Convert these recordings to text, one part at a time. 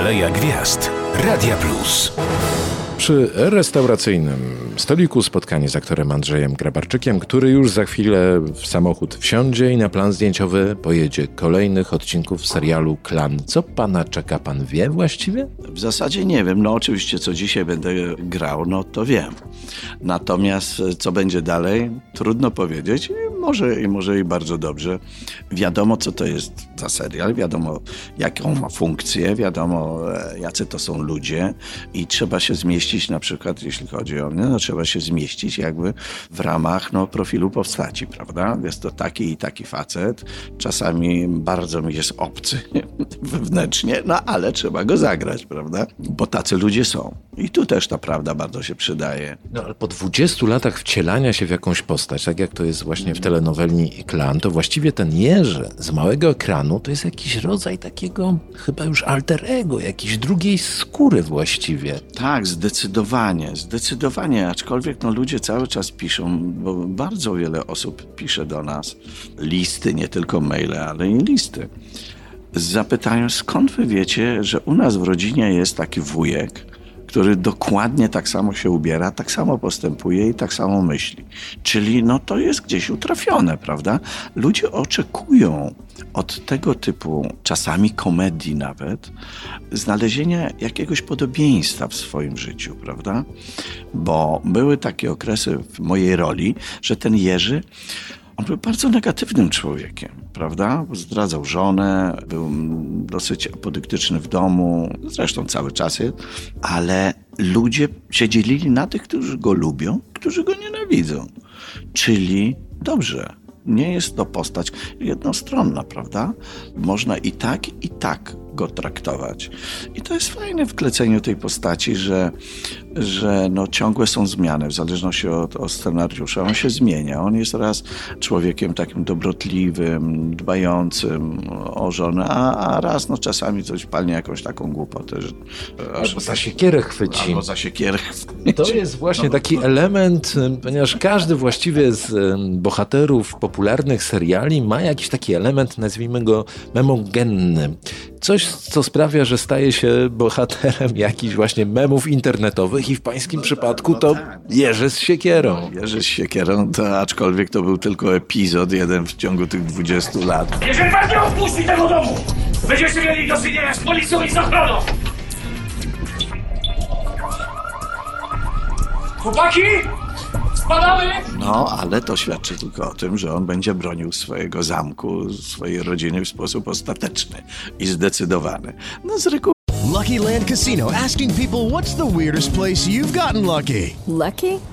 Aleja Gwiazd. Radia Plus. Przy restauracyjnym stoliku spotkanie z aktorem Andrzejem Grabarczykiem, który już za chwilę w samochód wsiądzie i na plan zdjęciowy pojedzie kolejnych odcinków serialu Klan. Co pana czeka, pan wie właściwie? W zasadzie nie wiem. No oczywiście, co dzisiaj będę grał, no to wiem. Natomiast co będzie dalej, trudno powiedzieć. Może i może i bardzo dobrze. Wiadomo, co to jest za serial, wiadomo, jaką ma funkcję, wiadomo, e, jacy to są ludzie i trzeba się zmieścić na przykład, jeśli chodzi o mnie, no trzeba się zmieścić jakby w ramach no, profilu postaci, prawda? Jest to taki i taki facet. Czasami bardzo mi jest obcy wewnętrznie, no ale trzeba go zagrać, prawda? Bo tacy ludzie są. I tu też ta prawda bardzo się przydaje. No ale po 20 latach wcielania się w jakąś postać, tak jak to jest właśnie w telenowelni Klan, to właściwie ten Jerzy z małego ekranu to jest jakiś rodzaj takiego chyba już alter ego, jakiejś drugiej skóry właściwie. Tak, zdecydowanie, zdecydowanie, aczkolwiek no, ludzie cały czas piszą, bo bardzo wiele osób pisze do nas listy, nie tylko maile, ale i listy. Zapytają, skąd wy wiecie, że u nas w rodzinie jest taki wujek, który dokładnie tak samo się ubiera, tak samo postępuje i tak samo myśli. Czyli no to jest gdzieś utrafione, prawda? Ludzie oczekują od tego typu, czasami komedii nawet, znalezienia jakiegoś podobieństwa w swoim życiu, prawda? Bo były takie okresy w mojej roli, że ten Jerzy on był bardzo negatywnym człowiekiem, prawda? Zdradzał żonę, był dosyć apodyktyczny w domu, zresztą cały czas jest, ale ludzie się dzielili na tych, którzy go lubią, którzy go nienawidzą. Czyli dobrze, nie jest to postać jednostronna, prawda? Można i tak, i tak go traktować. I to jest fajne w kleceniu tej postaci, że, że no ciągłe są zmiany w zależności od, od scenariusza. On się zmienia. On jest raz człowiekiem takim dobrotliwym, dbającym o żonę, a, a raz no czasami coś palnie jakąś taką głupotę. Że, Albo za siekierę chwyci. Albo za siekierę chwyci. To jest właśnie taki element, ponieważ każdy właściwie z bohaterów popularnych seriali ma jakiś taki element, nazwijmy go memogenny. Coś, co sprawia, że staje się bohaterem jakichś właśnie memów internetowych i w pańskim przypadku to Jerzy z siekierą. Jerzy z siekierą, to aczkolwiek to był tylko epizod jeden w ciągu tych 20 lat. Jeżeli pan nie opuści tego domu, będziecie mieli do czynienia z policją i z ochroną! Chłopaki! Spadamy! No, ale to świadczy tylko o tym, że on będzie bronił swojego zamku, swojej rodziny w sposób ostateczny i zdecydowany. No z reguły Lucky Land Casino asking people what's the weirdest place you've gotten lucky? Lucky?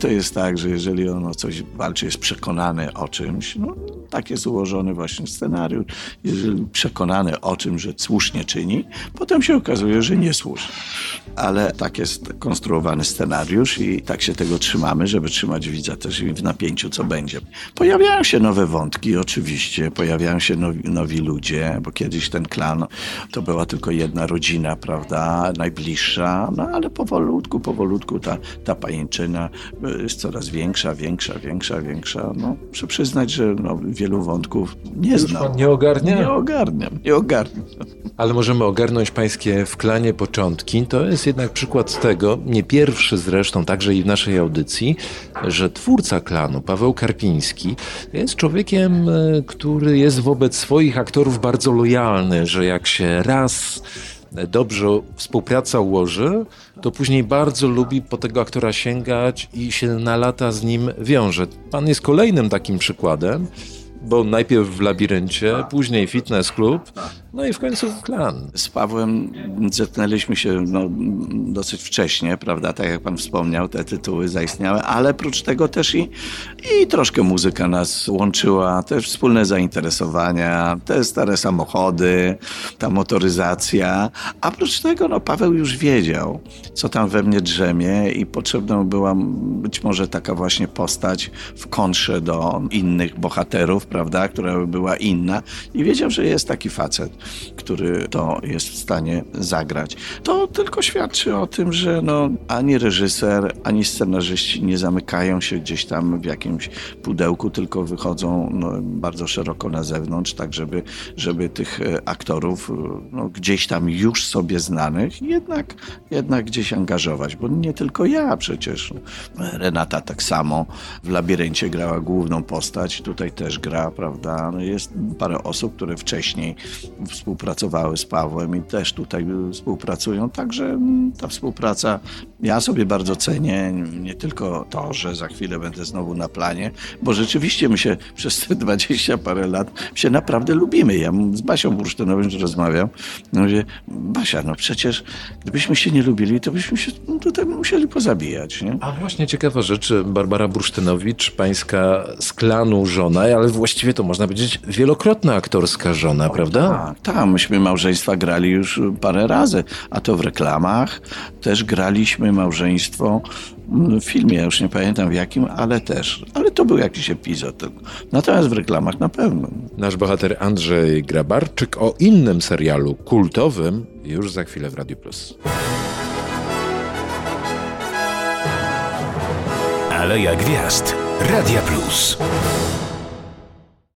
To jest tak, że jeżeli on o coś walczy, jest przekonany o czymś, no tak jest ułożony właśnie scenariusz. Jeżeli przekonany o czym, że słusznie czyni, potem się okazuje, że niesłusznie. Ale tak jest konstruowany scenariusz i tak się tego trzymamy, żeby trzymać widza też w napięciu, co będzie. Pojawiają się nowe wątki, oczywiście, pojawiają się nowi, nowi ludzie, bo kiedyś ten klan to była tylko jedna rodzina, prawda, najbliższa, no ale powolutku, powolutku ta, ta pajęczyna jest coraz większa, większa, większa, większa. No, muszę przyznać, że no, wielu wątków nie Już znam. nie ogarnia? Nie ogarniam, nie ogarniam. Ale możemy ogarnąć pańskie w klanie początki. To jest jednak przykład tego, nie pierwszy zresztą, także i w naszej audycji, że twórca klanu, Paweł Karpiński, jest człowiekiem, e, który jest wobec swoich aktorów bardzo lojalny, że jak się raz dobrze współpraca ułoży, to później bardzo lubi po tego aktora sięgać i się na lata z nim wiąże. Pan jest kolejnym takim przykładem bo najpierw w labiryncie, później fitness club, no i w końcu klan. Z Pawłem zetknęliśmy się no, dosyć wcześnie, prawda? Tak jak pan wspomniał, te tytuły zaistniały, ale prócz tego też i, i troszkę muzyka nas łączyła, też wspólne zainteresowania, te stare samochody, ta motoryzacja. A prócz tego, no, Paweł już wiedział, co tam we mnie drzemie i potrzebna była być może taka właśnie postać w kontrze do innych bohaterów, prawda, która była inna i wiedział, że jest taki facet, który to jest w stanie zagrać. To tylko świadczy o tym, że no, ani reżyser, ani scenarzyści nie zamykają się gdzieś tam w jakimś pudełku, tylko wychodzą no, bardzo szeroko na zewnątrz, tak żeby, żeby tych e, aktorów no, gdzieś tam już sobie znanych jednak, jednak gdzieś angażować, bo nie tylko ja przecież. Renata tak samo w Labiryncie grała główną postać, tutaj też gra prawda? No jest parę osób, które wcześniej współpracowały z Pawłem i też tutaj współpracują, także ta współpraca ja sobie bardzo cenię, nie tylko to, że za chwilę będę znowu na planie, bo rzeczywiście my się przez te dwadzieścia parę lat się naprawdę lubimy. Ja z Basią Bursztynową rozmawiam, no mówię, Basia, no przecież gdybyśmy się nie lubili, to byśmy się tutaj musieli pozabijać, nie? A właśnie ciekawa rzecz, Barbara Bursztynowicz, pańska z klanu żona, ale właściwie to można powiedzieć wielokrotna aktorska żona, prawda? Tak, ta, myśmy małżeństwa grali już parę razy, a to w reklamach też graliśmy małżeństwo w filmie, ja już nie pamiętam w jakim, ale też. Ale to był jakiś epizod. Natomiast w reklamach na pewno. Nasz bohater Andrzej Grabarczyk o innym serialu kultowym już za chwilę w Radio Plus. Aleja Gwiazd. Radia Plus.